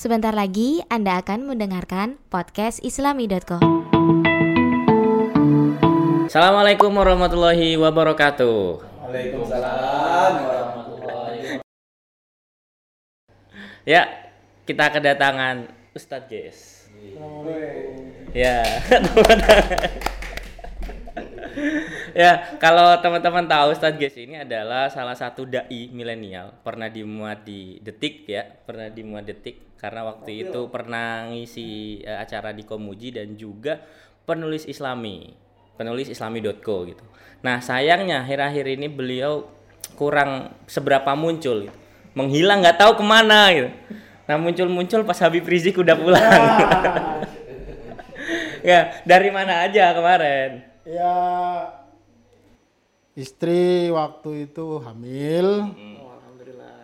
Sebentar lagi Anda akan mendengarkan podcast islami.co. Assalamualaikum warahmatullahi wabarakatuh. Waalaikumsalam warahmatullahi Ya, kita kedatangan Ustadz Ges. Ya, ya kalau teman-teman tahu Ustadz Ges ini adalah salah satu dai milenial, pernah dimuat di Detik ya, pernah dimuat Detik karena waktu itu pernah ngisi eh, acara di Komuji dan juga penulis Islami, penulis Islami.co gitu. Nah sayangnya akhir-akhir ini beliau kurang seberapa muncul, gitu. menghilang nggak tahu ke mana gitu. Nah muncul-muncul pas Habib Rizik udah pulang. ya dari mana aja kemarin? Ya istri waktu itu hamil,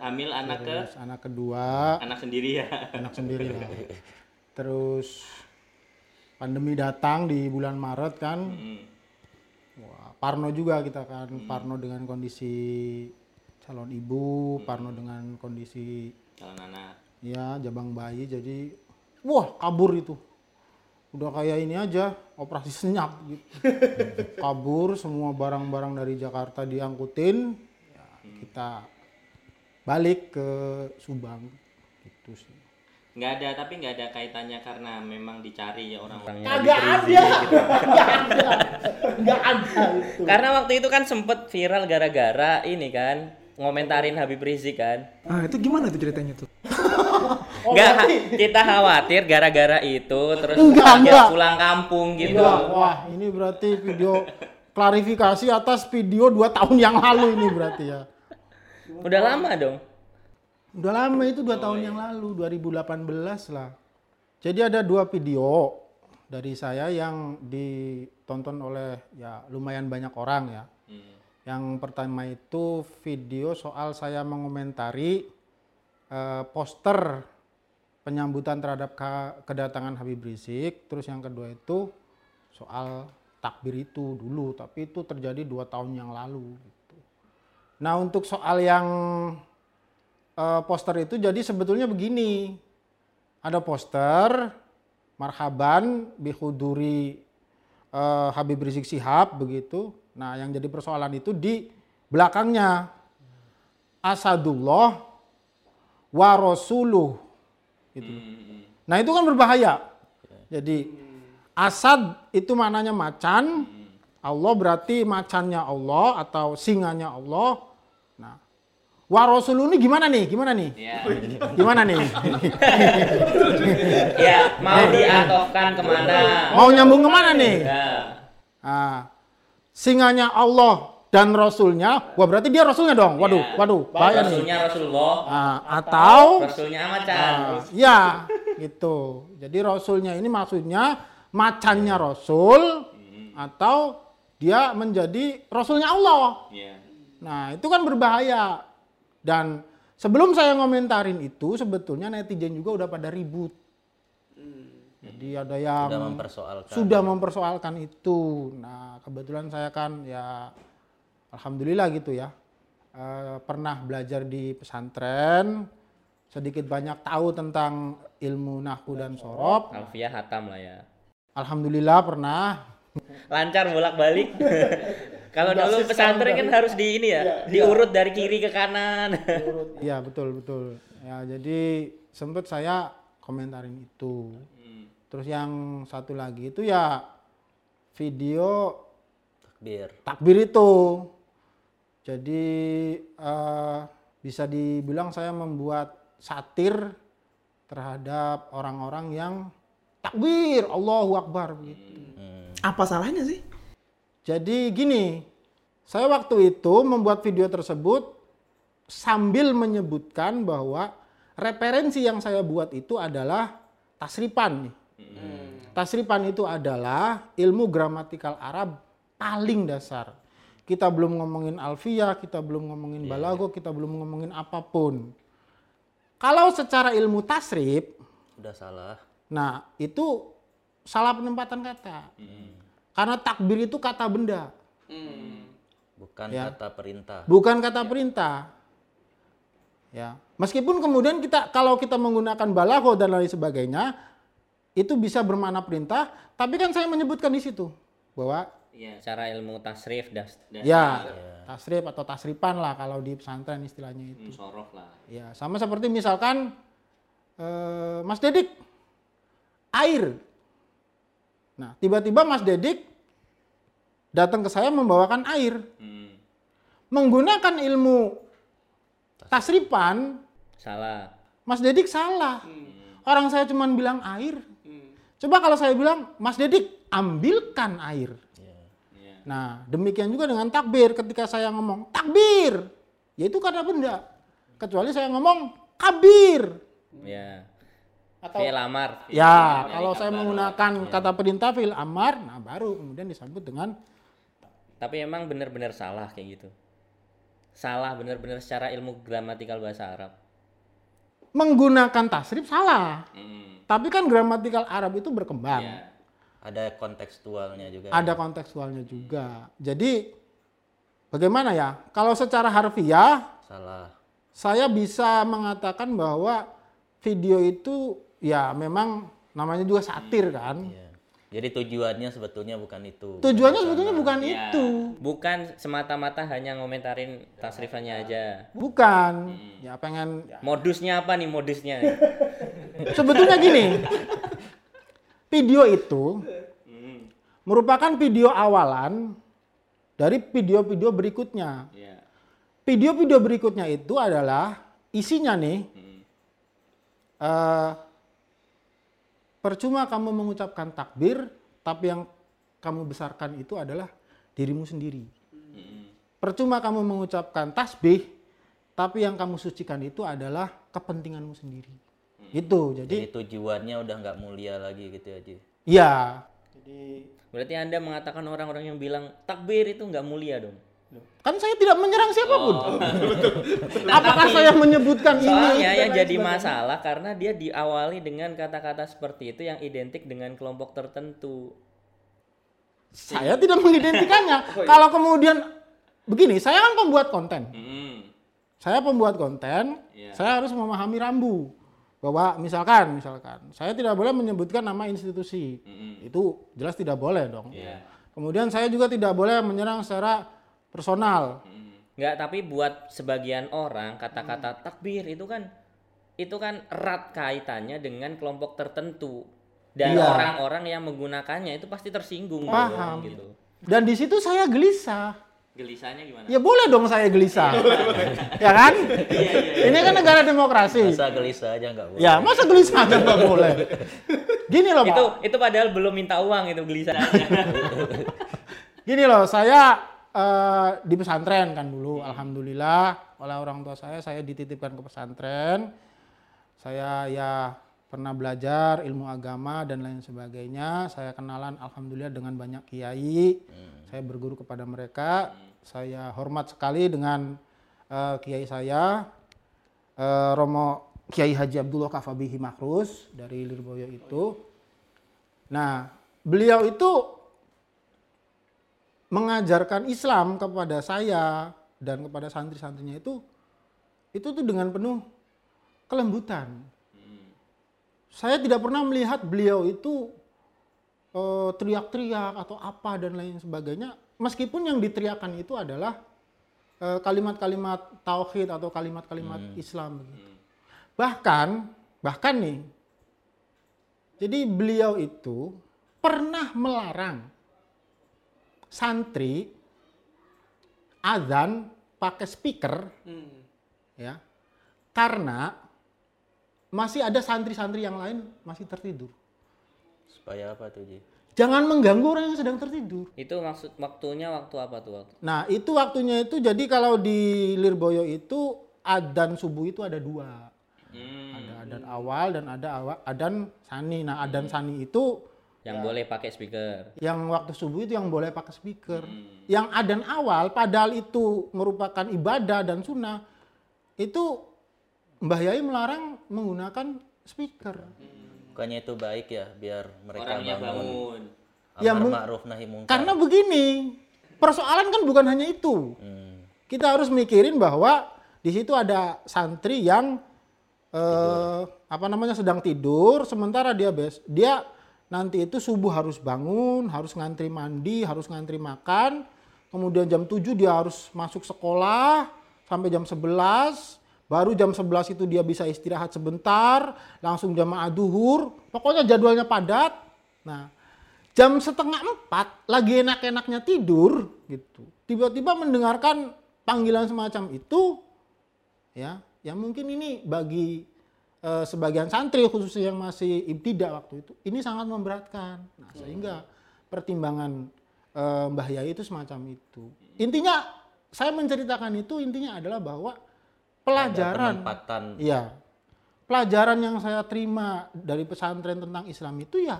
Hamil anak ke anak kedua, anak sendiri ya. anak sendiri lah. Terus pandemi datang di bulan Maret kan, Hmm. wah, Parno juga kita kan, Parno dengan kondisi calon ibu, Parno dengan kondisi Calon anak. ya jabang bayi, jadi wah kabur itu. Udah kayak ini aja, operasi senyap gitu. kabur semua barang-barang dari Jakarta diangkutin, ya, kita balik ke Subang gitu sih. Nggak ada, tapi nggak ada kaitannya karena memang dicari ya orang-orangnya. Kagak ada, nggak ada, nggak ada itu. Karena waktu itu kan sempet viral gara-gara ini kan ngomentarin Habib Rizik kan. Ah itu gimana tuh ceritanya tuh? Oh, Nggak, kita khawatir gara-gara itu terus Enggak, dia enggak. pulang kampung gitu. Enggak, wah ini berarti video klarifikasi atas video dua tahun yang lalu ini berarti ya. Udah lama dong. Udah lama itu dua tahun yang lalu, 2018 lah. Jadi ada dua video dari saya yang ditonton oleh ya lumayan banyak orang ya. Yang pertama itu video soal saya mengomentari eh, poster penyambutan terhadap ka- kedatangan Habib Rizik. Terus yang kedua itu soal takbir itu dulu, tapi itu terjadi dua tahun yang lalu. Nah untuk soal yang eh, poster itu jadi sebetulnya begini, ada poster marhaban bihuduri eh, Habib Rizik Sihab begitu. Nah yang jadi persoalan itu di belakangnya Asadullah wa Rasuluh gitu. Nah itu kan berbahaya. Jadi Asad itu maknanya macan, Allah berarti macannya Allah atau singanya Allah. Nah, wa Rasuluh ini gimana nih? Gimana nih? Ya. Gimana nih? ya, mau diatofkan ke mana? Mau nyambung ke mana nih? Ya. Ah, singanya Allah dan Rasulnya, wah berarti dia Rasulnya dong. Waduh, Ya. waduh, bahaya nih. Rasulnya Rasulullah, Ah, atau Rasulnya macan. Ah, ya, gitu. Jadi Rasulnya ini maksudnya macannya Rasul atau dia menjadi Rasulnya Allah. Iya. Nah, itu kan berbahaya. Dan sebelum saya ngomentarin itu, sebetulnya netizen juga udah pada ribut. Jadi ada yang Sudah mempersoalkan. sudah mempersoalkan itu. Nah, kebetulan saya kan ya alhamdulillah gitu ya. eh, pernah belajar di pesantren, sedikit banyak tahu tentang ilmu nahwu dan sorob. Alfiah hatam lah ya. Alhamdulillah pernah. Lancar bolak-balik. Kalau dulu pesantren kan harus di ini ya, diurut dari kiri ke kanan. Iya, betul betul. Ya, jadi sempet saya komentarin itu. Terus yang satu lagi itu ya video Takbir. takbir itu. Jadi eh, bisa dibilang saya membuat satir terhadap orang-orang yang takbir Allahu Akbar begitu. Apa salahnya sih? Jadi gini, saya waktu itu membuat video tersebut sambil menyebutkan bahwa referensi yang saya buat itu adalah tasripan nih. Tasripan itu adalah ilmu gramatikal Arab paling dasar. Kita belum ngomongin alfiyah, kita belum ngomongin balago, kita belum ngomongin apa pun. Kalau secara ilmu tasrif, Udah salah. nah itu salah penempatan kata. Karena takbir itu kata benda, Bukan Ya. kata perintah. bukan kata perintah. Ya. Meskipun kemudian kita kalau kita menggunakan balaho dan lain sebagainya itu bisa bermakna perintah, tapi kan saya menyebutkan di situ bahwa Iya, cara ilmu tasrif das, das ya tasrif atau tasripan lah kalau di pesantren istilahnya itu. sorof lah. Ya, sama seperti misalkan eh, Mas Dedik air. Nah, tiba-tiba Mas Dedik datang ke saya membawakan air. Hmm. Menggunakan ilmu tasripan, Salah. Mas Dedik salah. Orang saya cuma bilang air. Coba kalau saya bilang, Mas Dedik ambilkan air. Iya. Nah, demikian juga dengan takbir. Ketika saya ngomong takbir, yaitu kata benda. Kecuali saya ngomong kabir. Ya. Atau Fi'il amar. Fi'il ya, amar, kalau dari saya kabar. menggunakan kata perintah fil amar, nah baru kemudian disambut dengan Tapi emang benar-benar salah kayak gitu. Salah benar-benar secara ilmu gramatikal bahasa Arab. menggunakan tasrif salah. Hmm. Tapi kan gramatikal Arab itu berkembang. Ya. Ada kontekstualnya juga. Ada kontekstualnya juga. Jadi bagaimana ya? Kalau secara harfiah Salah. saya bisa mengatakan bahwa video itu ya memang namanya juga satir kan. Iya. Jadi tujuannya sebetulnya bukan itu. Tujuannya sebetulnya bukan Ya, itu. Bukan semata-mata hanya ngomentarin tasrifannya aja. Bukan. Ya pengen Modusnya apa nih modusnya? sebetulnya gini. Video itu merupakan video awalan dari video-video berikutnya. ya. Video-video berikutnya itu adalah isinya nih. eh, percuma kamu mengucapkan takbir, tapi yang kamu besarkan itu adalah dirimu sendiri. Percuma kamu mengucapkan tasbih, tapi yang kamu sucikan itu adalah kepentinganmu sendiri. Itu. Jadi, Jadi tujuannya udah nggak mulia lagi gitu aja. ya. Berarti Anda mengatakan orang-orang yang bilang takbir itu nggak mulia dong. Kan saya tidak menyerang siapa pun. Apakah saya menyebutkan ini? Soalnya yang jadi masalah karena dia diawali dengan kata-kata seperti itu yang identik dengan kelompok tertentu. Saya tidak mengidentikannya. Kalau kemudian begini, saya kan pembuat konten. Saya pembuat konten, Iya. saya harus memahami rambu bahwa misalkan, misalkan, saya tidak boleh menyebutkan nama institusi. Itu jelas tidak boleh dong. Iya. Kemudian saya juga tidak boleh menyerang secara personal. Nggak, tapi buat sebagian orang kata-kata takbir itu kan itu kan erat kaitannya dengan kelompok tertentu dan Iya. orang-orang yang menggunakannya itu pasti tersinggung dong, Paham. gitu. Dan di situ saya gelisah. Gelisahnya gimana? Ya boleh dong saya gelisah. ya kan? Ini kan negara demokrasi. Masa gelisah aja nggak boleh. Ya, masa gelisah aja nggak boleh? Gini loh, itu Pak. itu padahal belum minta uang itu gelisahnya. Gini loh, saya eh, di pesantren kan dulu, alhamdulillah oleh orang tua saya saya dititipkan ke pesantren. Saya ya pernah belajar ilmu agama dan lain sebagainya. Saya kenalan alhamdulillah dengan banyak kiai. Saya berguru kepada mereka. Saya hormat sekali dengan eh, kiai saya eh, Romo Kiai Haji Abdullah Kafabihi Makrus dari Lirboyo itu. Nah, beliau itu mengajarkan Islam kepada saya dan kepada santri-santrinya itu itu tuh dengan penuh kelembutan. Saya tidak pernah melihat beliau itu eh, teriak-teriak atau apa dan lain sebagainya. Meskipun yang diteriakan itu adalah eh, kalimat-kalimat tauhid atau kalimat-kalimat Islam. begitu. Bahkan, bahkan nih, jadi beliau itu pernah melarang santri azan pakai speaker ya karena masih ada santri-santri yang lain masih tertidur. Supaya apa tuh Ji? jangan mengganggu orang yang sedang tertidur. Itu maksud waktunya waktu apa tuh waktu? nah itu waktunya itu jadi kalau di Lirboyo itu adan subuh itu ada dua. Ada adan awal dan ada awa- adan sani. Nah adan sani itu Yang boleh pakai speaker. yang waktu subuh itu yang boleh pakai speaker. Yang adan awal padahal itu merupakan ibadah dan sunnah itu Mbah Yai melarang menggunakan speaker. Bukannya itu baik ya biar mereka Orangnya bangun. bangun. Amar Ya, ma'ruf nahi mungkar. Karena begini, persoalan kan bukan hanya itu. Hmm. Kita harus mikirin bahwa di situ ada santri yang eh, apa namanya sedang tidur sementara dia bes dia nanti itu subuh harus bangun harus ngantri mandi harus ngantri makan. Kemudian jam 7 dia harus masuk sekolah sampai jam 11 baru jam 11 itu dia bisa istirahat sebentar langsung jamaah duhur. Pokoknya jadwalnya padat. Nah jam setengah empat lagi enak-enaknya tidur gitu. Tiba-tiba mendengarkan panggilan semacam itu ya. Ya mungkin ini bagi eh, sebagian santri khususnya yang masih ibtidak waktu itu ini sangat memberatkan nah sehingga pertimbangan eh, Mbah Yai itu semacam itu intinya saya menceritakan itu intinya adalah bahwa pelajaran Iya. Pelajaran yang saya terima dari pesantren tentang Islam itu ya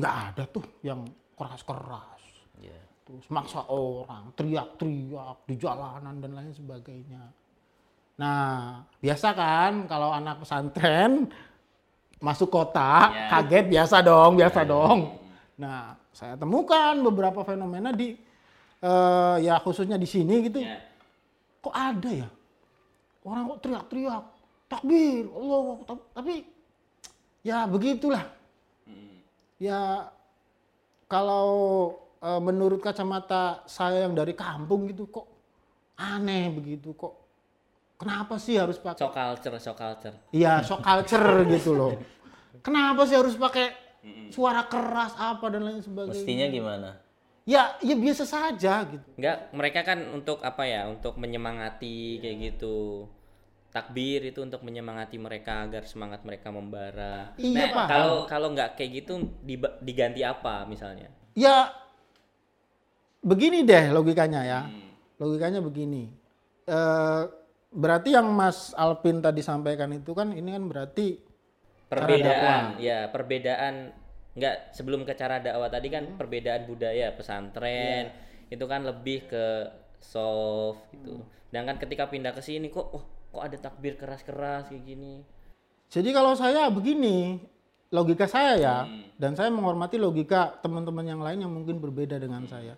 nggak ada tuh yang keras-keras. ya Terus maksa orang, teriak-teriak di jalanan dan lain sebagainya. Nah, biasa kan kalau anak pesantren masuk kota, Ya. kaget biasa dong, biasa dong. Nah, saya temukan beberapa fenomena di eh, ya khususnya di sini gitu. Ya. Kok ada ya? Orang kok teriak-teriak, takbir, Allah, tapi ya begitulah. Ya kalau eh, menurut kacamata saya yang dari kampung gitu kok aneh begitu kok. Kenapa sih harus pakai Shock culture, shock culture. Iya, shock culture gitu loh. Kenapa sih harus pakai suara keras apa dan lain sebagainya? mestinya gimana Ya, ya biasa saja gitu. Enggak, mereka kan untuk apa ya? Untuk menyemangati kayak gitu. Takbir itu untuk menyemangati mereka agar semangat mereka membara. Iya, Nah, Pak. kalau kalau nggak kayak gitu diganti apa misalnya? Ya begini deh logikanya ya. Logikanya begini. Eh berarti yang Mas Alpin tadi sampaikan itu kan ini kan berarti Perbedaan, ya, perbedaan nggak sebelum ke cara dakwah tadi kan perbedaan budaya pesantren itu kan lebih ke soft gitu. Sedangkan ketika pindah ke sini kok oh, kok ada takbir keras-keras kayak gini. Jadi kalau saya begini, logika saya ya, dan saya menghormati logika teman-teman yang lain yang mungkin berbeda dengan saya.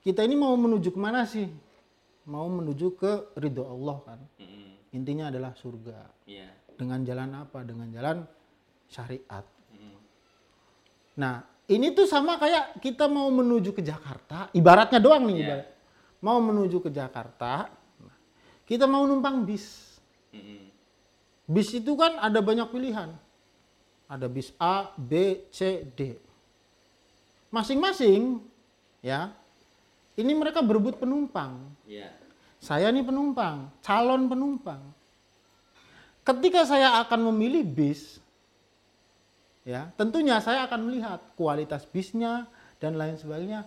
Kita ini mau menuju ke mana sih? Mau menuju ke ridho Allah kan? Intinya adalah surga. Iya. Dengan jalan apa? Dengan jalan syariat. Nah, ini tuh sama kayak kita mau menuju ke Jakarta, ibaratnya doang nih, ibarat. Mau menuju ke Jakarta, kita mau numpang bis. Bis itu kan ada banyak pilihan. Ada bis A, B, C, D. Masing-masing ya. Ini mereka berebut penumpang. Iya. Saya nih penumpang, calon penumpang. Ketika saya akan memilih bis, ya tentunya saya akan melihat kualitas bisnya dan lain sebagainya.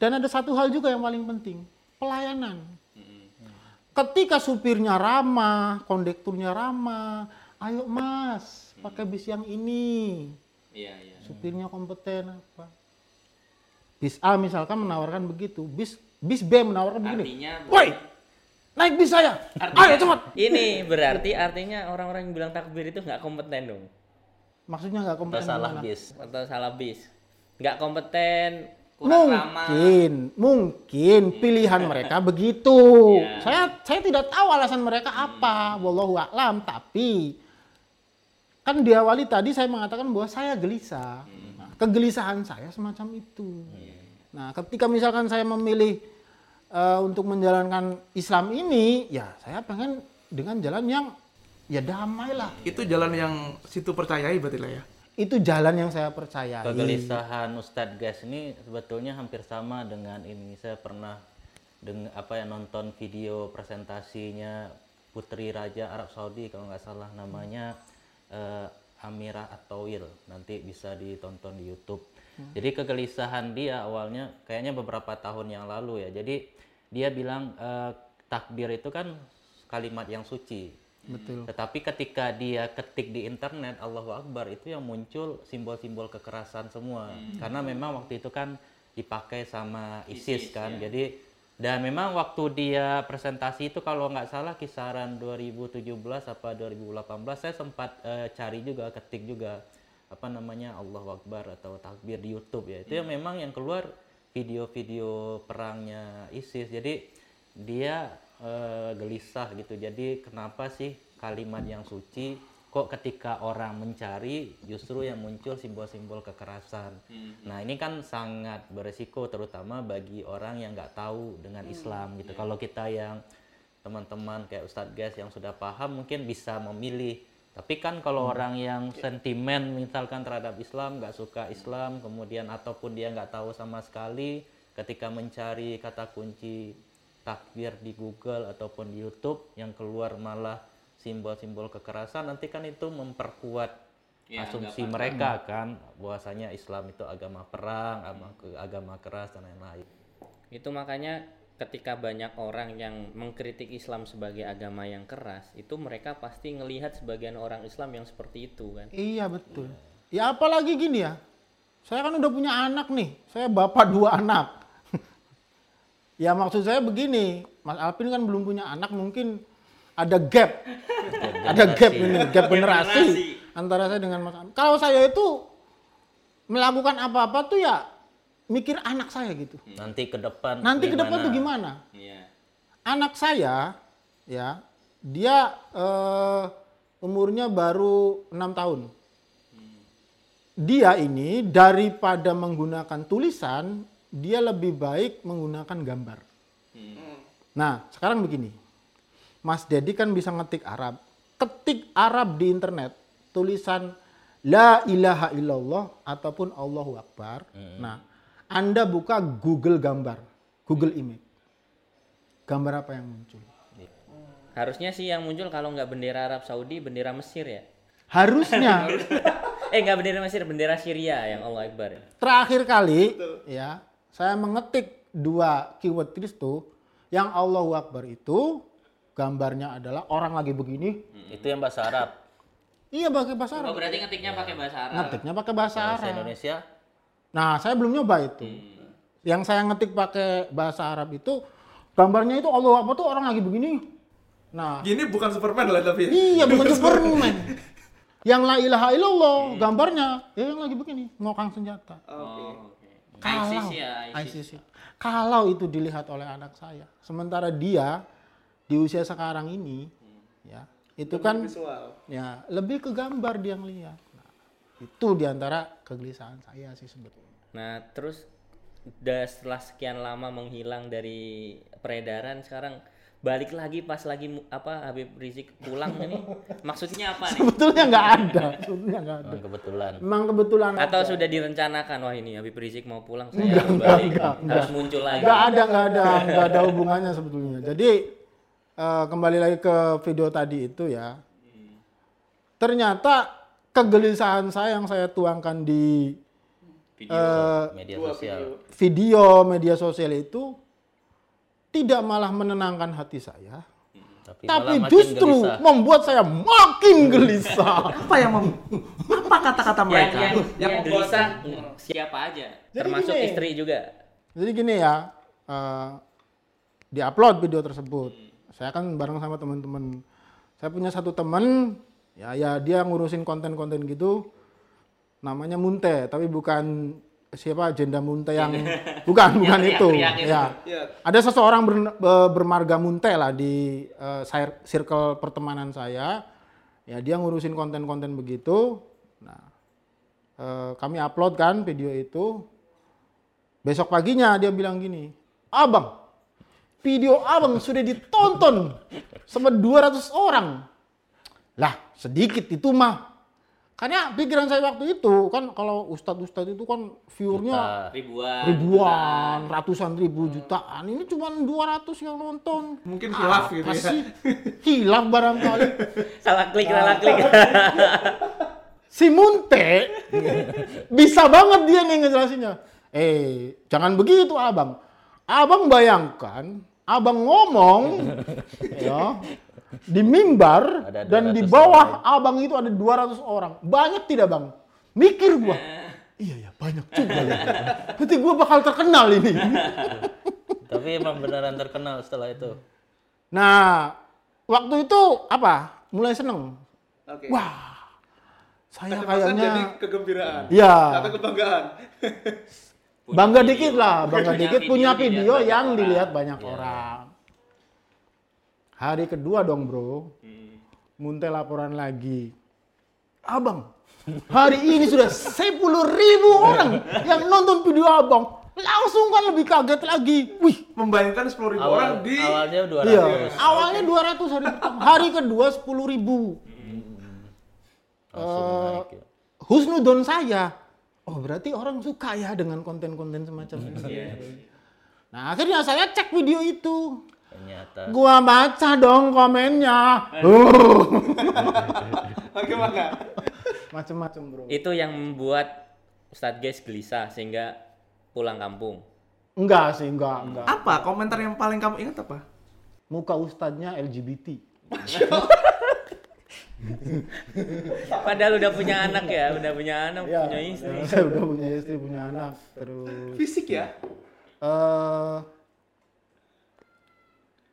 Dan ada satu hal juga yang paling penting, pelayanan. Ketika supirnya ramah, kondekturnya ramah, ayo mas, pakai bis yang ini. Iya, iya. Supirnya kompeten apa? Bis A misalkan menawarkan begitu, bis bis B menawarkan begini. Artinya Woi, naik bis saya. Artinya- Ayo cepat. Ini berarti artinya orang-orang yang bilang takbir itu nggak kompeten dong. Maksudnya nggak Atau kompeten salah gimana? bis Atau salah bis. Nggak kompeten, kurang ramah. Mungkin, mungkin pilihan mereka begitu. Iya. Saya saya tidak tahu alasan mereka apa, wallahu a'lam, tapi kan diawali tadi saya mengatakan bahwa saya gelisah. Nah, kegelisahan saya semacam itu. Nah, ketika misalkan saya memilih eh, untuk menjalankan Islam ini, ya saya pengen dengan jalan yang ya damai lah. Itu jalan yang situ percayai berarti lah ya. Itu jalan yang saya percayai. kegelisahan Ustadz Gas ini sebetulnya hampir sama dengan ini saya pernah dengan apa ya nonton video presentasinya Putri Raja Arab Saudi kalau nggak salah namanya eh, Amirah Atawil nanti bisa ditonton di YouTube jadi kegelisahan dia awalnya kayaknya beberapa tahun yang lalu ya jadi dia bilang eh, takbir itu kan kalimat yang suci Betul. tetapi ketika dia ketik di internet Allahu Akbar itu yang muncul simbol-simbol kekerasan semua. Karena memang waktu itu kan dipakai sama ISIS, kan. Jadi dan memang waktu dia presentasi itu kalau nggak salah kisaran 2017 apa 2018 saya sempat eh, cari juga ketik juga apa namanya Allahu Akbar atau takbir di YouTube ya. Itu yang memang yang keluar video-video perangnya ISIS. Jadi dia eh, gelisah gitu. Jadi kenapa sih kalimat yang suci kok ketika orang mencari justru yang muncul simbol-simbol kekerasan. Nah ini kan sangat beresiko terutama bagi orang yang nggak tahu dengan Islam gitu. Kalau kita yang teman-teman kayak Ustadz Gas yang sudah paham mungkin bisa memilih. Tapi kan kalau orang yang sentimen misalkan terhadap Islam, nggak suka Islam, kemudian ataupun dia nggak tahu sama sekali, ketika mencari kata kunci takbir di Google ataupun di YouTube yang keluar malah simbol-simbol kekerasan, nanti kan itu memperkuat Ya, asumsi mereka kan bahwasanya Islam itu agama perang, agama, agama keras dan lain-lain. Itu makanya ketika banyak orang yang mengkritik Islam sebagai agama yang keras, itu mereka pasti ngelihat sebagian orang Islam yang seperti itu kan. Iya betul. Ya apalagi gini ya. Saya kan udah punya anak nih. Saya bapak dua anak. ya maksud saya begini, Mas Alvin kan belum punya anak, mungkin ada gap. ada gap ini, gap generasi antara saya dengan Mas Alvin. Kalau saya itu melakukan apa-apa tuh ya mikir anak saya gitu. Nanti ke depan Nanti ke depan tuh gimana? Iya. anak saya ya dia eh, umurnya baru enam tahun. Dia ini daripada menggunakan tulisan dia lebih baik menggunakan gambar. Nah sekarang begini. Mas Dedi kan bisa ngetik Arab. Ketik Arab di internet tulisan la ilaha illallah ataupun Allahu Akbar. Nah Anda buka Google gambar Google image gambar apa yang muncul Harusnya sih yang muncul kalau nggak bendera Arab Saudi, bendera Mesir ya. harusnya Eh nggak bendera Mesir, bendera Syria yang Allah Akbar. ya. terakhir kali ya saya mengetik dua keyword itu yang Allahu Akbar itu gambarnya adalah orang lagi begini Itu yang bahasa Arab. iya pakai bahasa Oh Arab berarti ngetiknya pakai bahasa Arab. ngetiknya pakai bahasa Bahasa Arab Indonesia nah saya belum nyoba itu yang saya ngetik pakai bahasa Arab itu gambarnya itu Allahu Akbar tuh orang lagi begini nah Gini bukan Superman lah tapi. ya. iya bukan Superman yang la ilaha illallah gambarnya ya yang lagi begini ngokang senjata Oh, oke. kalau ISIS ya, ISIS. ISIS. Kalau itu dilihat oleh anak saya, sementara dia di usia sekarang ini, ya itu kan Visual. ya lebih ke gambar dia ngelihat. Itu di antara kegelisahan saya sih sebetulnya. Nah terus udah setelah sekian lama menghilang dari peredaran sekarang balik lagi pas lagi apa Habib Rizik pulang ini maksudnya apa nih? Sebetulnya nggak ada, sebetulnya nggak ada. Memang kebetulan. Memang kebetulan Atau aja. sudah direncanakan wah ini Habib Rizik mau pulang saya harus balik harus muncul lagi. nggak ada, nggak ada, nggak ada hubungannya sebetulnya. Jadi eh, kembali lagi ke video tadi itu ya. Ternyata kegelisahan saya yang saya tuangkan di Video. eh, Media sosial. video. media sosial itu tidak malah menenangkan hati saya, Tapi, tapi malah makin justru gelisah. membuat saya makin gelisah. Apa yang mem- apa kata-kata yang mereka? yang, yang membuat- gelisah siapa aja termasuk gini. istri juga. Jadi gini ya, eh, diupload video tersebut. Saya kan bareng sama teman-teman. Saya punya satu teman, ya ya dia ngurusin konten-konten gitu. Namanya Munte, tapi bukan siapa Jenda Munte yang bukan bukan Yang itu. Ya. Iya. Ada seseorang ber- be- bermarga Munte lah di cir- circle pertemanan saya. Ya dia ngurusin konten-konten begitu. Nah, eh, kami upload kan video itu. Besok paginya dia bilang gini, Abang, video abang sudah ditonton sama 200 orang. Lah, sedikit itu mah. Karena pikiran saya waktu itu, kan kalau ustadz-ustadz itu kan viewernya Ribuan. ribuan, ratusan ribu jutaan. Ini cuma 200 yang nonton. Mungkin hilaf gitu ya. sih? Hilaf barangkali. Salah klik, salah klik. Si Munte bisa banget dia nih ngejelasinnya. Eh, jangan begitu abang. Abang bayangkan, abang ngomong ya di mimbar dan di 200 bawah abang itu ada 200 orang. Banyak tidak bang? Mikir gua. Iya ya banyak juga ya. Berarti gua bakal terkenal ini. Tapi emang beneran terkenal setelah itu. Nah, waktu itu apa? Mulai seneng. Oke. Wah, saya Kecepatan jadi kayaknya, kegembiraan. ya Atau kebanggaan. Punya bangga video. dikit lah, bangga Punya dikit punya dilihat video banyak yang orang. dilihat banyak Iya. orang. Hari kedua dong bro, Munte laporan lagi. Abang, hari ini sudah 10 ribu orang yang nonton video abang. Langsung kan lebih kaget lagi. Wih, Membayangkan 10 ribu orang Awal, di awalnya 200. iya. Awalnya 200 hari pertama. Hari kedua 10 ribu. Naik ya. Husnudon saya. Oh berarti orang suka ya dengan konten-konten semacam ini. Nah akhirnya saya cek video itu. Gua baca dong komennya. Bagaimana? Macem-macem bro. Itu yang membuat Ustadz Guys gelisah sehingga pulang kampung. Enggak sih, enggak, enggak. Apa komentar yang paling kamu ingat apa? Muka ustadznya LGBT. Padahal udah punya anak ya, udah punya anak, Ya, punya istri. Saya udah punya istri, punya anak. Terus Fisik ya? eh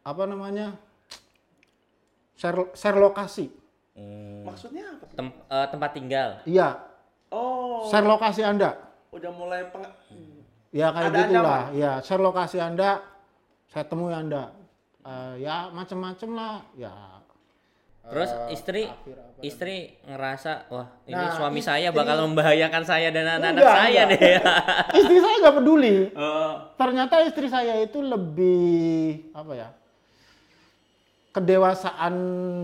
apa namanya? Share, share lokasi. hmm, Maksudnya apa? Tem- eh, tempat tinggal. Iya, Oh, share lokasi Anda. udah mulai peng... Ya kayak Ada gitulah. Ya, share lokasi Anda, saya temui Anda. Eh, ya macem-macem lah. Ya. Terus Eh, istri istri ngerasa wah ini Nah, suami istri- saya bakal membahayakan saya dan anak-anak saya enggak. deh. Istri saya nggak peduli. oh. Ternyata istri saya itu lebih apa ya? Kedewasaan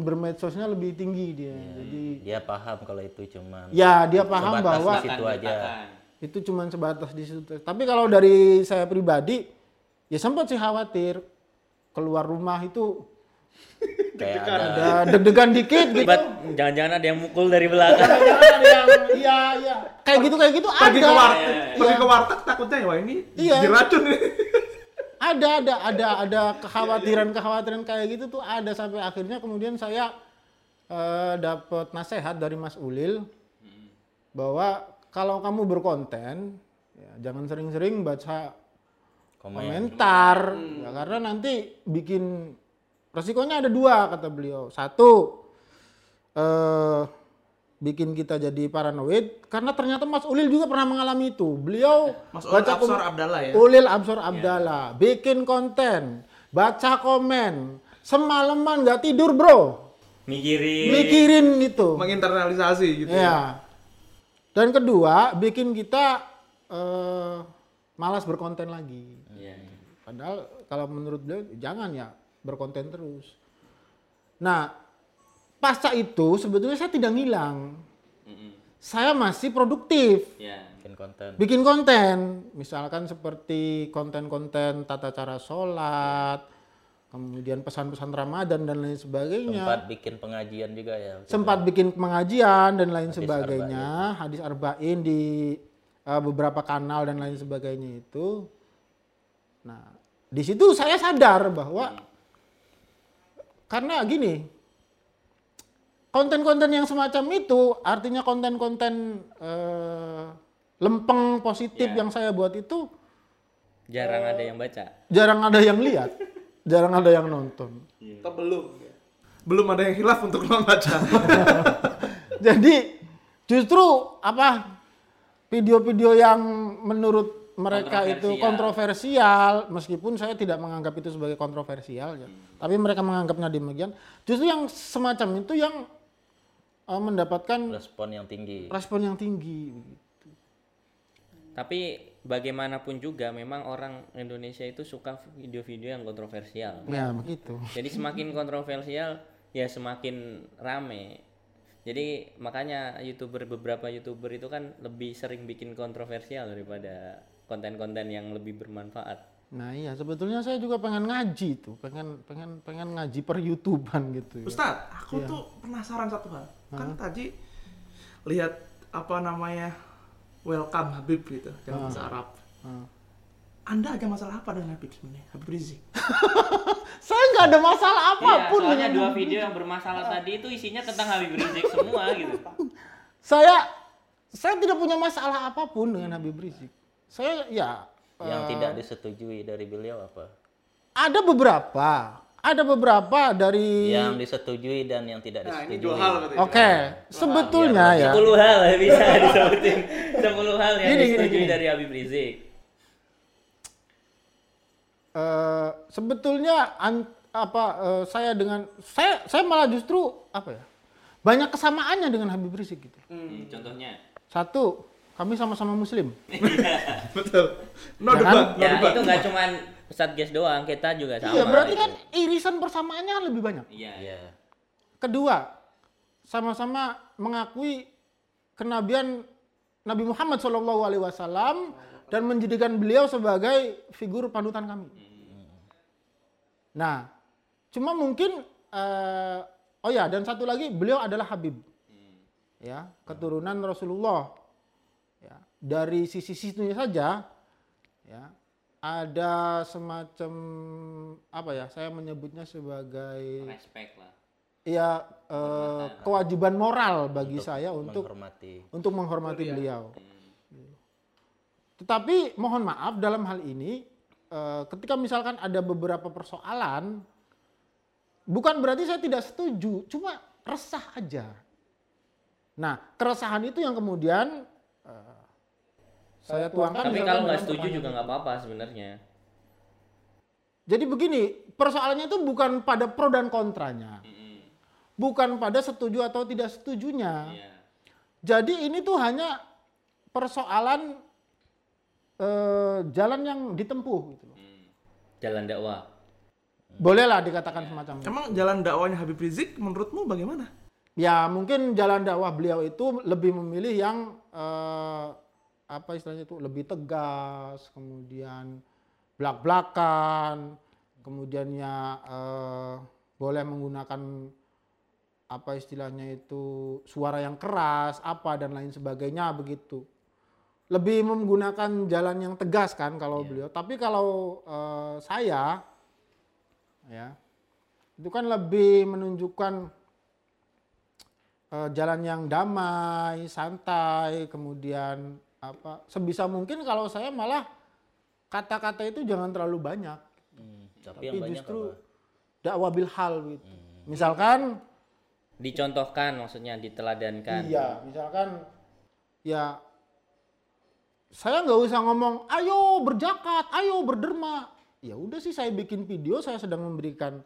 bermedsosnya lebih tinggi dia. Jadi dia paham kalau itu cuman ya dia paham sebatas bahwa di situ aja. itu cuma sebatas di situ. Tapi kalau dari saya pribadi ya sempat sih khawatir keluar rumah itu Kayak ada ada deg-degan dikit gitu. Jangan-jangan ada yang mukul dari belakang. Jangan ada yang iya iya kayak gitu kayak gitu Pergi ada. ke warteg, pergi ke warteg takutnya wah ini Iya. diracun nih. ada ada ada ada kekhawatiran kekhawatiran kayak gitu tuh ada sampai akhirnya kemudian saya eh, dapat nasihat dari Mas Ulil bahwa kalau kamu berkonten ya, jangan sering-sering baca komen. komentar. Ya, karena nanti bikin resikonya ada dua kata beliau. Satu eh bikin kita jadi paranoid karena ternyata Mas Ulil juga pernah mengalami itu beliau Mas Ulil kom- Absar Abdallah ya? Ulil Absor Abdallah bikin konten baca komen semalaman nggak tidur bro Mikirin. mikirin itu Menginternalisasi gitu ya. ya dan kedua bikin kita eh, malas berkonten lagi Iya. Padahal kalau menurut beliau jangan ya berkonten terus. Nah, pasca itu sebetulnya saya tidak ngilang. Saya masih produktif Iya. bikin konten. bikin konten. Misalkan seperti konten-konten tata cara sholat, kemudian pesan-pesan Ramadan dan lain sebagainya. Sempat bikin pengajian juga ya. Sempat bikin pengajian dan lain Hadis sebagainya, hadis arba'in di uh, beberapa kanal dan lain sebagainya itu. Nah, di situ saya sadar bahwa karena gini, konten-konten yang semacam itu artinya konten-konten eh, lempeng positif yang saya buat itu Jarang ada yang baca. jarang ada yang lihat, jarang ada yang nonton. Atau belum. Belum ada yang hilaf untuk membaca. Jadi justru apa video-video yang menurut mereka itu kontroversial meskipun saya tidak menganggap itu sebagai kontroversial ya. Tapi mereka menganggapnya demikian. Justru yang semacam itu yang eh, mendapatkan Respon yang tinggi. respon yang tinggi. Tapi bagaimanapun juga memang orang Indonesia itu suka video-video yang kontroversial. Ya begitu. Jadi semakin kontroversial ya semakin rame. Jadi makanya youtuber beberapa youtuber itu kan lebih sering bikin kontroversial daripada konten-konten yang lebih bermanfaat. Nah iya sebetulnya saya juga pengen ngaji tuh, pengen pengen pengen ngaji per YouTubean gitu ya. Ustadz, aku tuh penasaran satu hal. Kan tadi lihat apa namanya welcome Habib gitu dalam bahasa Arab. Anda ada masalah apa dengan Habib sebenarnya? Habib Rizik. Saya nggak ada masalah apa pun Iya, soalnya dengan dua video yang bermasalah tadi itu isinya tentang Habib Rizik semua gitu. saya saya tidak punya masalah apa pun dengan Habib Rizik. Saya ya Yang eh, tidak disetujui dari beliau apa? ada beberapa, ada beberapa dari Yang disetujui dan yang tidak Nah, disetujui. dua hal berarti. Oke, sebetulnya ya. 10 hal bisa disebutin. 10 hal yang Gini, disetujui gini. dari Habib Rizik. eh, sebetulnya an- apa eh, saya dengan saya saya malah justru apa ya banyak kesamaannya dengan Habib Rizik gitu. Hmm, contohnya. Satu, kami sama-sama Muslim. Betul. No kan? debat, no Ya debat. itu nggak cuman Satgas doang, kita juga sama. Iya, berarti gitu. kan irisan persamaannya kan lebih banyak. Iya. Iya. Kedua, sama-sama mengakui kenabian Nabi Muhammad SAW dan menjadikan beliau sebagai figur panutan kami. Nah, cuma mungkin eh, oh ya dan satu lagi beliau adalah Habib, ya keturunan Rasulullah. Ya, dari sisi situnya saja, ya ada semacam apa ya? Saya menyebutnya sebagai Respect lah. ya eh, kewajiban moral bagi saya untuk menghormati. untuk menghormati beliau. Tetapi mohon maaf dalam hal ini eh, ketika misalkan ada beberapa persoalan bukan berarti saya tidak setuju, cuma resah aja. Nah, keresahan itu yang kemudian saya tuangkan Tapi kalau nggak dalam setuju juga nggak apa-apa sebenarnya. Jadi begini, persoalannya itu bukan pada pro dan kontranya. Bukan pada setuju atau tidak setujunya. Iya. Jadi ini tuh hanya persoalan eh, jalan yang ditempuh gitu loh. Jalan dakwah. Bolehlah dikatakan semacam itu. Emang jalan dakwanya Habib Rizik menurutmu bagaimana? Ya mungkin jalan dakwah beliau itu lebih memilih yang eh, apa istilahnya itu lebih tegas, kemudian belak-belakan, kemudiannya eh, boleh menggunakan apa istilahnya itu suara yang keras, apa dan lain sebagainya begitu. Lebih menggunakan jalan yang tegas kan kalau beliau. Tapi kalau eh, saya ya itu kan lebih menunjukkan eh, jalan yang damai, santai, kemudian apa sebisa mungkin kalau saya malah kata-kata itu jangan terlalu banyak, Hmm, tapi, tapi yang banyak justru dakwah bil hal gitu. Misalkan Dicontohkan maksudnya diteladankan. iya, misalkan ya saya nggak usah ngomong ayo berjakat, ayo berderma. Ya udah sih saya bikin video saya sedang memberikan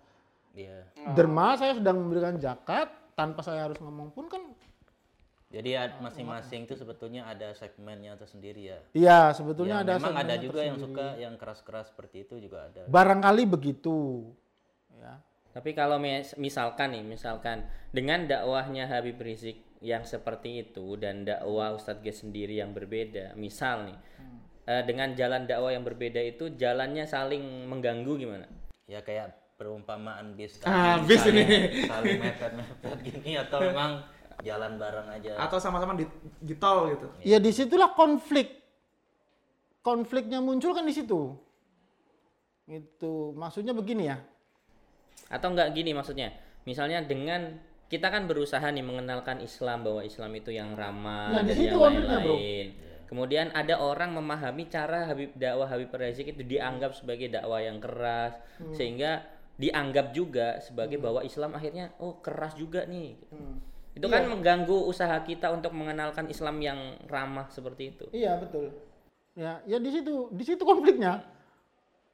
Iya. derma, saya sedang memberikan zakat tanpa saya harus ngomong pun kan Jadi ya, masing-masing itu sebetulnya ada segmennya tersendiri ya. Iya, sebetulnya Ya, ada memang ada juga yang tersendiri. suka yang keras-keras seperti itu juga ada. Barangkali begitu. Ya. Tapi kalau mis- misalkan nih, misalkan dengan dakwahnya Habib Rizik yang seperti itu dan dakwah Ustadz Ges sendiri yang berbeda, misal nih, eh, dengan jalan dakwah yang berbeda itu jalannya saling mengganggu gimana? Ya kayak perumpamaan bis. Ah, bis saling- ini. Saling mepet-mepet gini atau memang jalan bareng aja. Atau sama-sama di, di tol gitu? Ya di situlah konflik. Konfliknya muncul kan di situ. Itu maksudnya begini ya. Atau enggak gini maksudnya? Misalnya dengan kita kan berusaha nih mengenalkan Islam bahwa Islam itu yang ramah Nah, di dan situ yang lain-lain. Kemudian ada orang memahami cara Habib dakwah Habib Rizik itu dianggap sebagai dakwah yang keras Hmm. sehingga dianggap juga sebagai bahwa Islam akhirnya oh keras juga nih. Hmm. Itu kan mengganggu usaha kita untuk mengenalkan Islam yang ramah seperti itu. Iya betul. Ya, ya di situ, di situ konfliknya.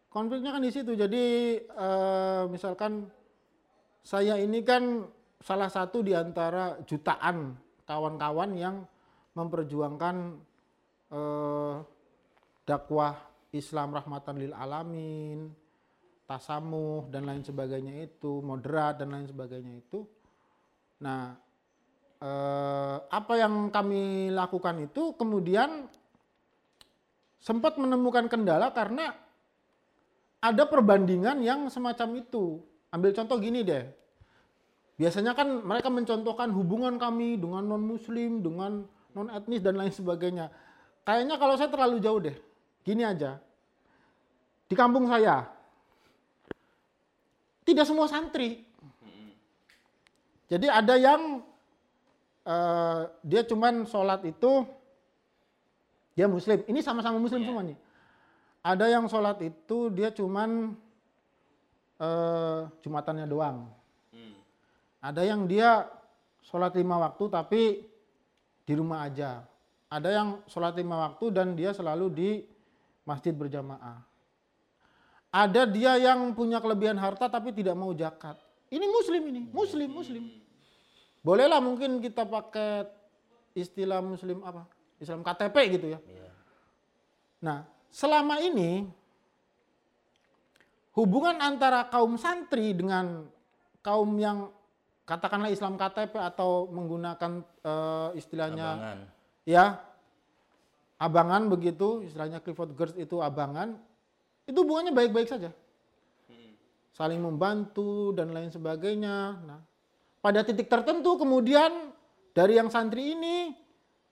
Konfliknya kan di situ. Jadi eh, misalkan saya ini kan salah satu di antara jutaan kawan-kawan yang memperjuangkan eh, dakwah Islam rahmatan lil alamin, tasamuh dan lain sebagainya itu, moderat dan lain sebagainya itu. Nah, eh, apa yang kami lakukan itu kemudian sempat menemukan kendala karena ada perbandingan yang semacam itu. Ambil contoh gini deh. Biasanya kan mereka mencontohkan hubungan kami dengan non muslim, dengan non etnis dan lain sebagainya. Kayaknya kalau saya terlalu jauh deh. Gini aja. Di kampung saya tidak semua santri. Jadi ada yang eh, dia cuman sholat itu dia muslim. Ini sama-sama muslim semua nih. Ada yang sholat itu dia cuman eh, jumatannya doang. Ada yang dia sholat lima waktu tapi di rumah aja. Ada yang sholat lima waktu dan dia selalu di masjid berjamaah. ada dia yang punya kelebihan harta tapi tidak mau zakat. Ini muslim ini, muslim, muslim. Bolehlah mungkin kita pakai istilah muslim apa? Islam KTP gitu ya. Iya. Nah, selama ini hubungan antara kaum santri dengan kaum yang katakanlah Islam KTP atau menggunakan eh, istilahnya Abangan. ya abangan begitu istilahnya Clifford Gertz itu abangan itu hubungannya baik-baik saja saling membantu dan lain sebagainya nah pada titik tertentu kemudian dari yang santri ini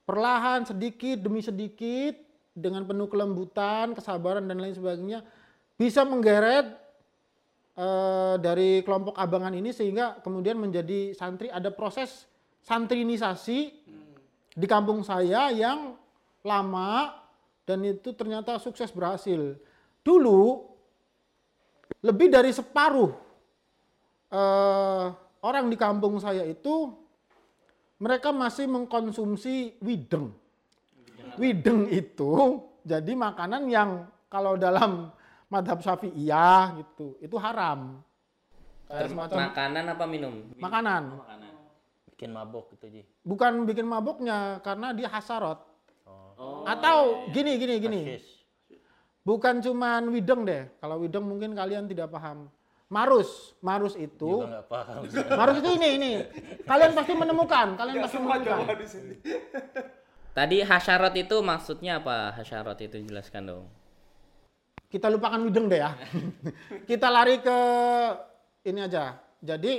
perlahan sedikit demi sedikit dengan penuh kelembutan kesabaran dan lain sebagainya bisa menggeret eh, dari kelompok abangan ini sehingga kemudian menjadi santri ada proses santrinisasi di kampung saya yang lama dan itu ternyata sukses berhasil. Dulu lebih dari separuh eh, orang di kampung saya itu mereka masih mengkonsumsi wideng. Wideng itu jadi makanan yang kalau dalam madhab syafi'iyah gitu itu haram. Kayak semacam Makanan apa minum? makanan. Makanan. Bikin mabok gitu, Ji. Bukan bikin mabuknya karena dia hasarot. Oh. Atau gini gini gini. Hasis. Bukan cuman wideng deh. Kalau wideng mungkin kalian tidak paham. Marus, marus itu, paham. marus itu ini ini. Kalian pasti menemukan, kalian pasti semua menemukan. Jawa di sini. Tadi hasyarat itu maksudnya apa? Hasyarat itu jelaskan dong. Kita lupakan wideng deh ya. Kita lari ke ini aja. Jadi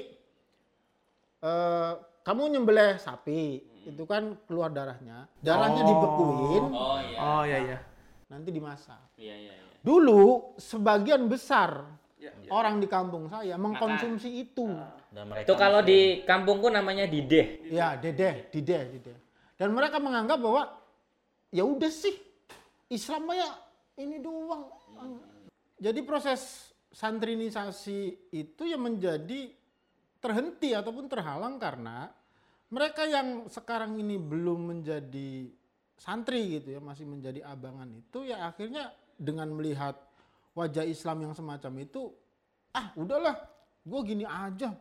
eh, kamu nyembelih sapi, itu kan keluar darahnya. Darahnya Oh. dibekuin, Oh iya. Oh iya iya. nanti dimasak. Iya iya iya. Dulu sebagian besar Ya. orang di kampung saya mengkonsumsi itu. Dan mereka Itu kalau di kampungku namanya dideh. Ya, dedeh, dideh, dideh. Dan mereka menganggap bahwa ya udah sih Islam ya ini doang. Jadi proses santrinisasi itu yang menjadi terhenti ataupun terhalang karena mereka yang sekarang ini belum menjadi santri gitu ya, masih menjadi abangan itu ya akhirnya dengan melihat wajah Islam yang semacam itu, ah udahlah, gue gini aja,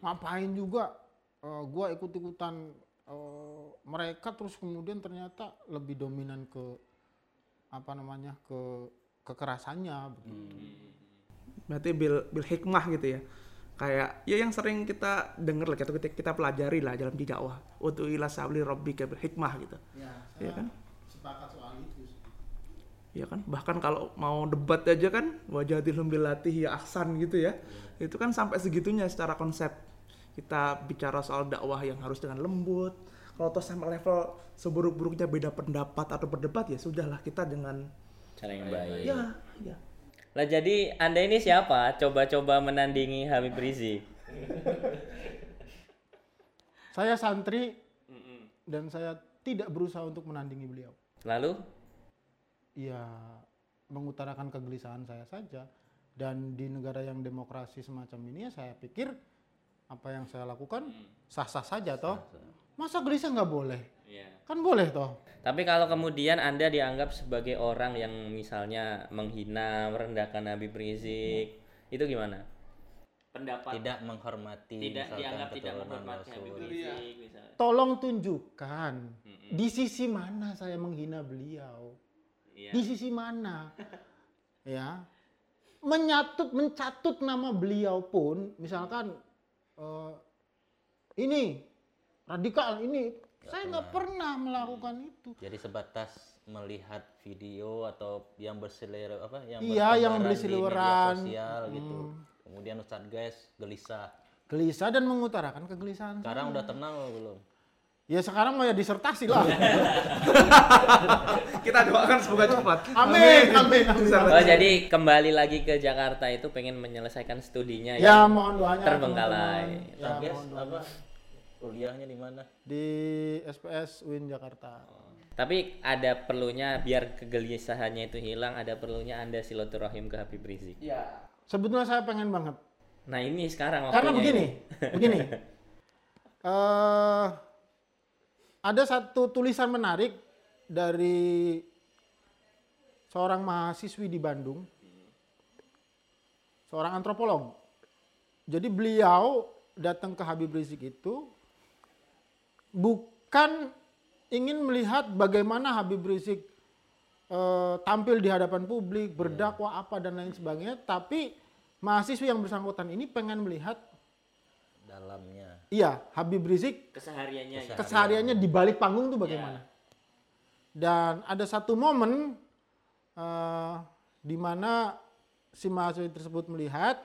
ngapain juga eh, gua ikut-ikutan eh, mereka terus kemudian ternyata lebih dominan ke apa namanya ke kekerasannya begitu. Berarti bil bil hikmah gitu ya. Kayak ya yang sering kita dengar lah atau kita, kita pelajari lah dalam di dakwah. Untuk ila sabli rabbika bil hikmah gitu. Ya, Iya kan? sepakat. Ya kan? Bahkan kalau mau debat aja kan wajatilhum bilatih ya ahsan gitu ya. Itu kan sampai segitunya secara konsep. Kita bicara soal dakwah yang harus dengan lembut. Kalau toh sampai level seburuk-buruknya beda pendapat atau berdebat ya sudahlah kita dengan Cara yang baik. ya ya Lah jadi Anda ini siapa? Coba-coba menandingi Habib Rizik. Saya santri dan saya tidak berusaha untuk menandingi beliau. Lalu Ya mengutarakan kegelisahan saya saja dan di negara yang demokrasi semacam ini ya saya pikir apa yang saya lakukan sah-sah saja toh. Masa gelisah nggak boleh? Kan boleh toh. Tapi kalau kemudian Anda dianggap sebagai orang yang misalnya menghina, merendahkan Habib Rizik, itu gimana? Pendapat tidak menghormati tidak dianggap tidak menghormati Habib Rasul. Rizik misalnya. Tolong tunjukkan di sisi mana saya menghina beliau. Iya. Di sisi mana? ya. Menyatut mencatut nama beliau pun misalkan eh, ini radikal ini saya nggak pernah melakukan itu. Jadi sebatas melihat video atau yang berselera apa yang Iya, yang berseliweran. di media sosial gitu. Hmm. Kemudian Ustadz guys gelisah. Gelisah dan mengutarakan kegelisahan. Sekarang udah tenang belum? Ya sekarang mau ya disertasi lah. kita doakan semoga cepat Amin, amin, amin. Bisa Oh jadi kembali lagi ke Jakarta itu pengen menyelesaikan studinya Ya yang mohon doanya terbengkalai. teman-teman. Ya, doanya. apa? Kuliahnya di mana? Di SPS UIN Jakarta. Tapi ada perlunya biar kegelisahannya itu hilang, ada perlunya Anda silaturahim ke Habib Rizik. ya Sebetulnya saya pengen banget. Nah ini sekarang Karena waktunya begini, ini. begini. Eh, ada satu tulisan menarik dari seorang mahasiswi di Bandung. seorang antropolog. Jadi beliau datang ke Habib Rizik itu bukan ingin melihat bagaimana Habib Rizik eh, tampil di hadapan publik, berdakwah apa dan lain sebagainya, tapi mahasiswa yang bersangkutan ini pengen melihat dalamnya iya Habib Rizik Kesehariannya. gitu. kesehariannya di balik panggung tuh bagaimana. Dan ada satu momen eh, di mana si mahasiswa tersebut melihat,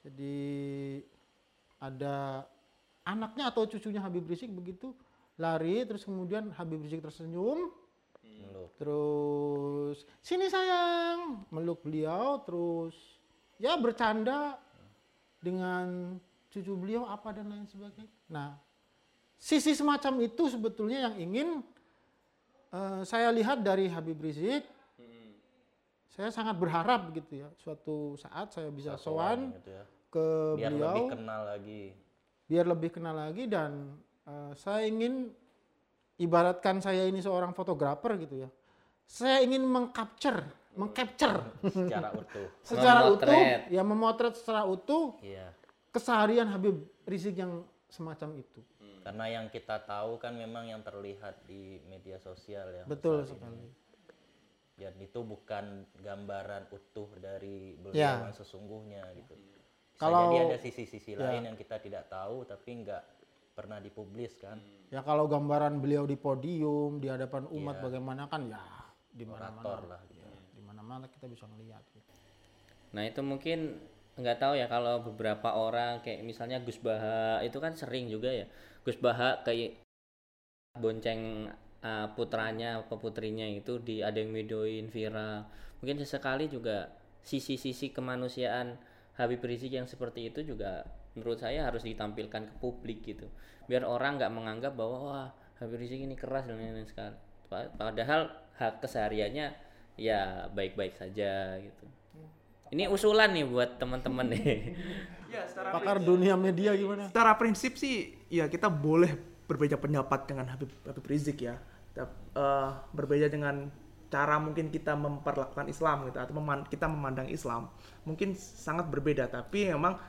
jadi ada anaknya atau cucunya Habib Rizik begitu lari, terus kemudian Habib Rizik tersenyum, meluk terus sini sayang meluk beliau, terus ya bercanda dengan cucu beliau apa dan lain sebagainya. Nah, sisi semacam itu sebetulnya yang ingin eh, saya lihat dari Habib Rizik. Saya sangat berharap gitu ya, suatu saat saya bisa sowan gitu ya. ke biar beliau. lebih kenal lagi. Biar lebih kenal lagi dan eh, saya ingin ibaratkan saya ini seorang fotografer gitu ya. Saya ingin mengcapture, mengcapture. Secara utuh. Secara utuh, ya memotret secara utuh. Iya keseharian Habib Rizik yang semacam itu. karena yang kita tahu kan memang yang terlihat di media sosial ya Betul saat ini. sekali. dan itu bukan gambaran utuh dari beliau Ya. yang sesungguhnya gitu bisa Kalau- jadi ada sisi-sisi ya. lain yang kita tidak tahu tapi nggak pernah dipublis kan Ya kalau gambaran beliau di podium di hadapan umat Iya. bagaimana kan ya di mana-mana. lah gitu. Di mana-mana kita bisa melihat. Gitu. Nah itu mungkin nggak tahu ya kalau beberapa orang kayak misalnya Gus Baha itu kan sering juga ya. Gus Baha kayak bonceng uh, putranya apa putrinya itu di ada yang videoin viral mungkin sesekali juga sisi-sisi kemanusiaan Habib Rizik yang seperti itu juga menurut saya harus ditampilkan ke publik gitu. Biar orang nggak menganggap bahwa wah Habib Rizik ini keras dan lain-lain sekali. Pa- padahal hak kesehariannya ya baik-baik saja gitu ini usulan nih buat teman-teman nih. Ya, secara Pakar dunia media gimana? secara prinsip sih ya kita boleh berbeda pendapat dengan Habib Habib Rizik ya. Eh, berbeda dengan cara mungkin kita memperlakukan Islam gitu atau meman- kita memandang Islam mungkin sangat berbeda tapi memang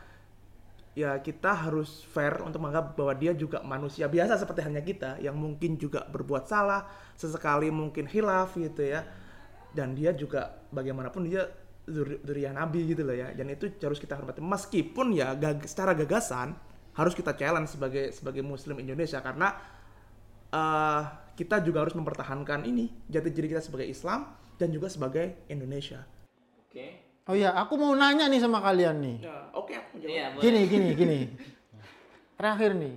ya kita harus fair untuk menganggap bahwa dia juga manusia biasa seperti hanya kita yang mungkin juga berbuat salah sesekali mungkin hilaf gitu ya dan dia juga bagaimanapun dia zuriyah nabi gitu loh ya dan itu harus kita hormati meskipun ya gag- secara gagasan harus kita challenge sebagai sebagai muslim Indonesia karena eh, kita juga harus mempertahankan ini jati diri kita sebagai Islam dan juga sebagai Indonesia. Oke. Oh ya, aku mau nanya nih sama kalian nih. Ya, oke aku menjawab. Iya, boleh. Gini, gini, gini. Terakhir nih.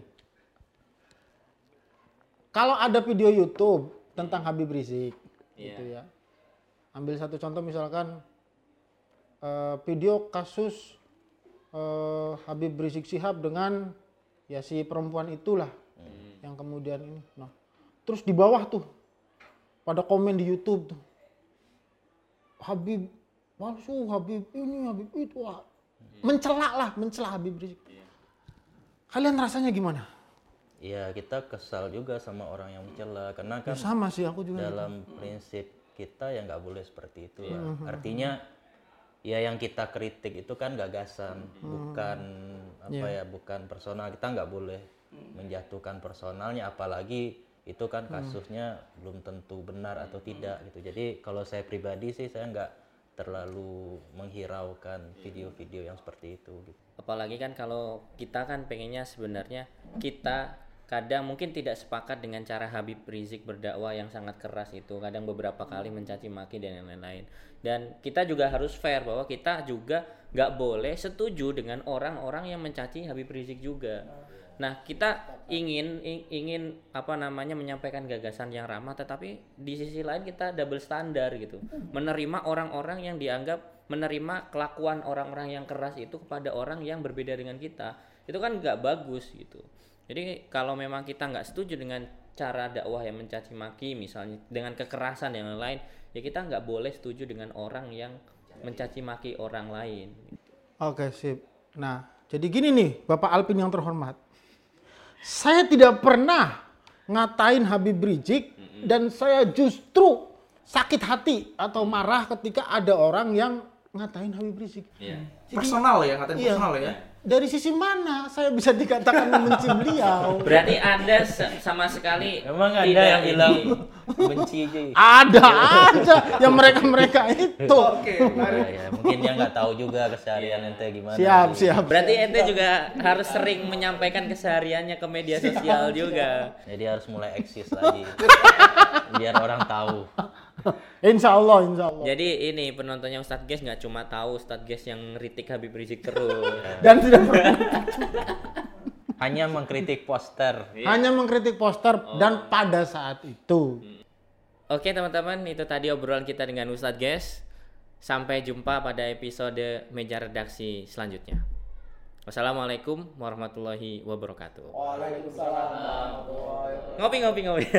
Kalau ada video YouTube tentang Habib Rizik, Iya. gitu ya. Ambil satu contoh misalkan eh, video kasus eh, Habib Rizik Sihab dengan ya si perempuan itulah yang kemudian ini. Nah, terus di bawah tuh pada komen di YouTube tuh. Habib palsu, Habib ini, Habib itu. Wah, mencela lah, mencela Habib Rizik. Kalian rasanya gimana? Iya kita kesal juga sama orang yang mencela karena Ya kan sama sih aku juga. dalam prinsip kita ya nggak boleh seperti itu ya. Artinya ya yang kita kritik itu kan gagasan, bukan apa ya, bukan personal. Kita nggak boleh menjatuhkan personalnya, apalagi itu kan kasusnya belum tentu benar atau tidak gitu. Jadi kalau saya pribadi sih saya nggak terlalu menghiraukan video-video yang seperti itu. Gitu. apalagi kan kalau kita kan pengennya sebenarnya kita kadang mungkin tidak sepakat dengan cara Habib Rizik berdakwah yang sangat keras itu. Kadang beberapa kali mencaci maki dan lain-lain. Dan kita juga harus fair bahwa kita juga nggak boleh setuju dengan orang-orang yang mencaci Habib Rizik juga. Nah kita ingin ing- ingin apa namanya menyampaikan gagasan yang ramah tetapi di sisi lain kita double standar gitu. Menerima orang-orang yang dianggap menerima kelakuan orang-orang yang keras itu kepada orang yang berbeda dengan kita itu kan nggak bagus gitu jadi kalau memang kita nggak setuju dengan cara dakwah yang mencaci maki misalnya dengan kekerasan dan lain-lain ya kita nggak boleh setuju dengan orang yang mencaci maki orang lain Oke, sip. Nah, jadi gini nih, Bapak Alpin yang terhormat. Saya tidak pernah ngatain Habib Rizik dan saya justru sakit hati atau marah ketika ada orang yang ngatain Habib Rizik. Iya. Personal ya, ngatain Iya. personal ya. Dari sisi mana saya bisa dikatakan membenci beliau? Berarti Anda sama sekali Emang ada tidak yang bilang benci aja. Ada aja yang mereka-mereka itu. Oke, Ya, ya, mungkin dia nggak tahu juga keseharian ente gimana. Siap, gitu. siap. Berarti ente juga harus sering menyampaikan kesehariannya ke media sosial juga. Jadi harus mulai eksis lagi. Biar orang tahu. Insya Allah, insya Allah. Jadi ini penontonnya Ustadz Ges nggak cuma tahu Ustadz Ges yang ngeritik Habib Rizik terus. Dan tidak pernah Hanya mengkritik poster. hanya mengkritik poster dan pada saat itu. Oke teman-teman, itu tadi obrolan kita dengan Ustadz Ges. Sampai jumpa pada episode meja redaksi selanjutnya. Wassalamualaikum warahmatullahi wabarakatuh. Ngopi ngopi ngopi.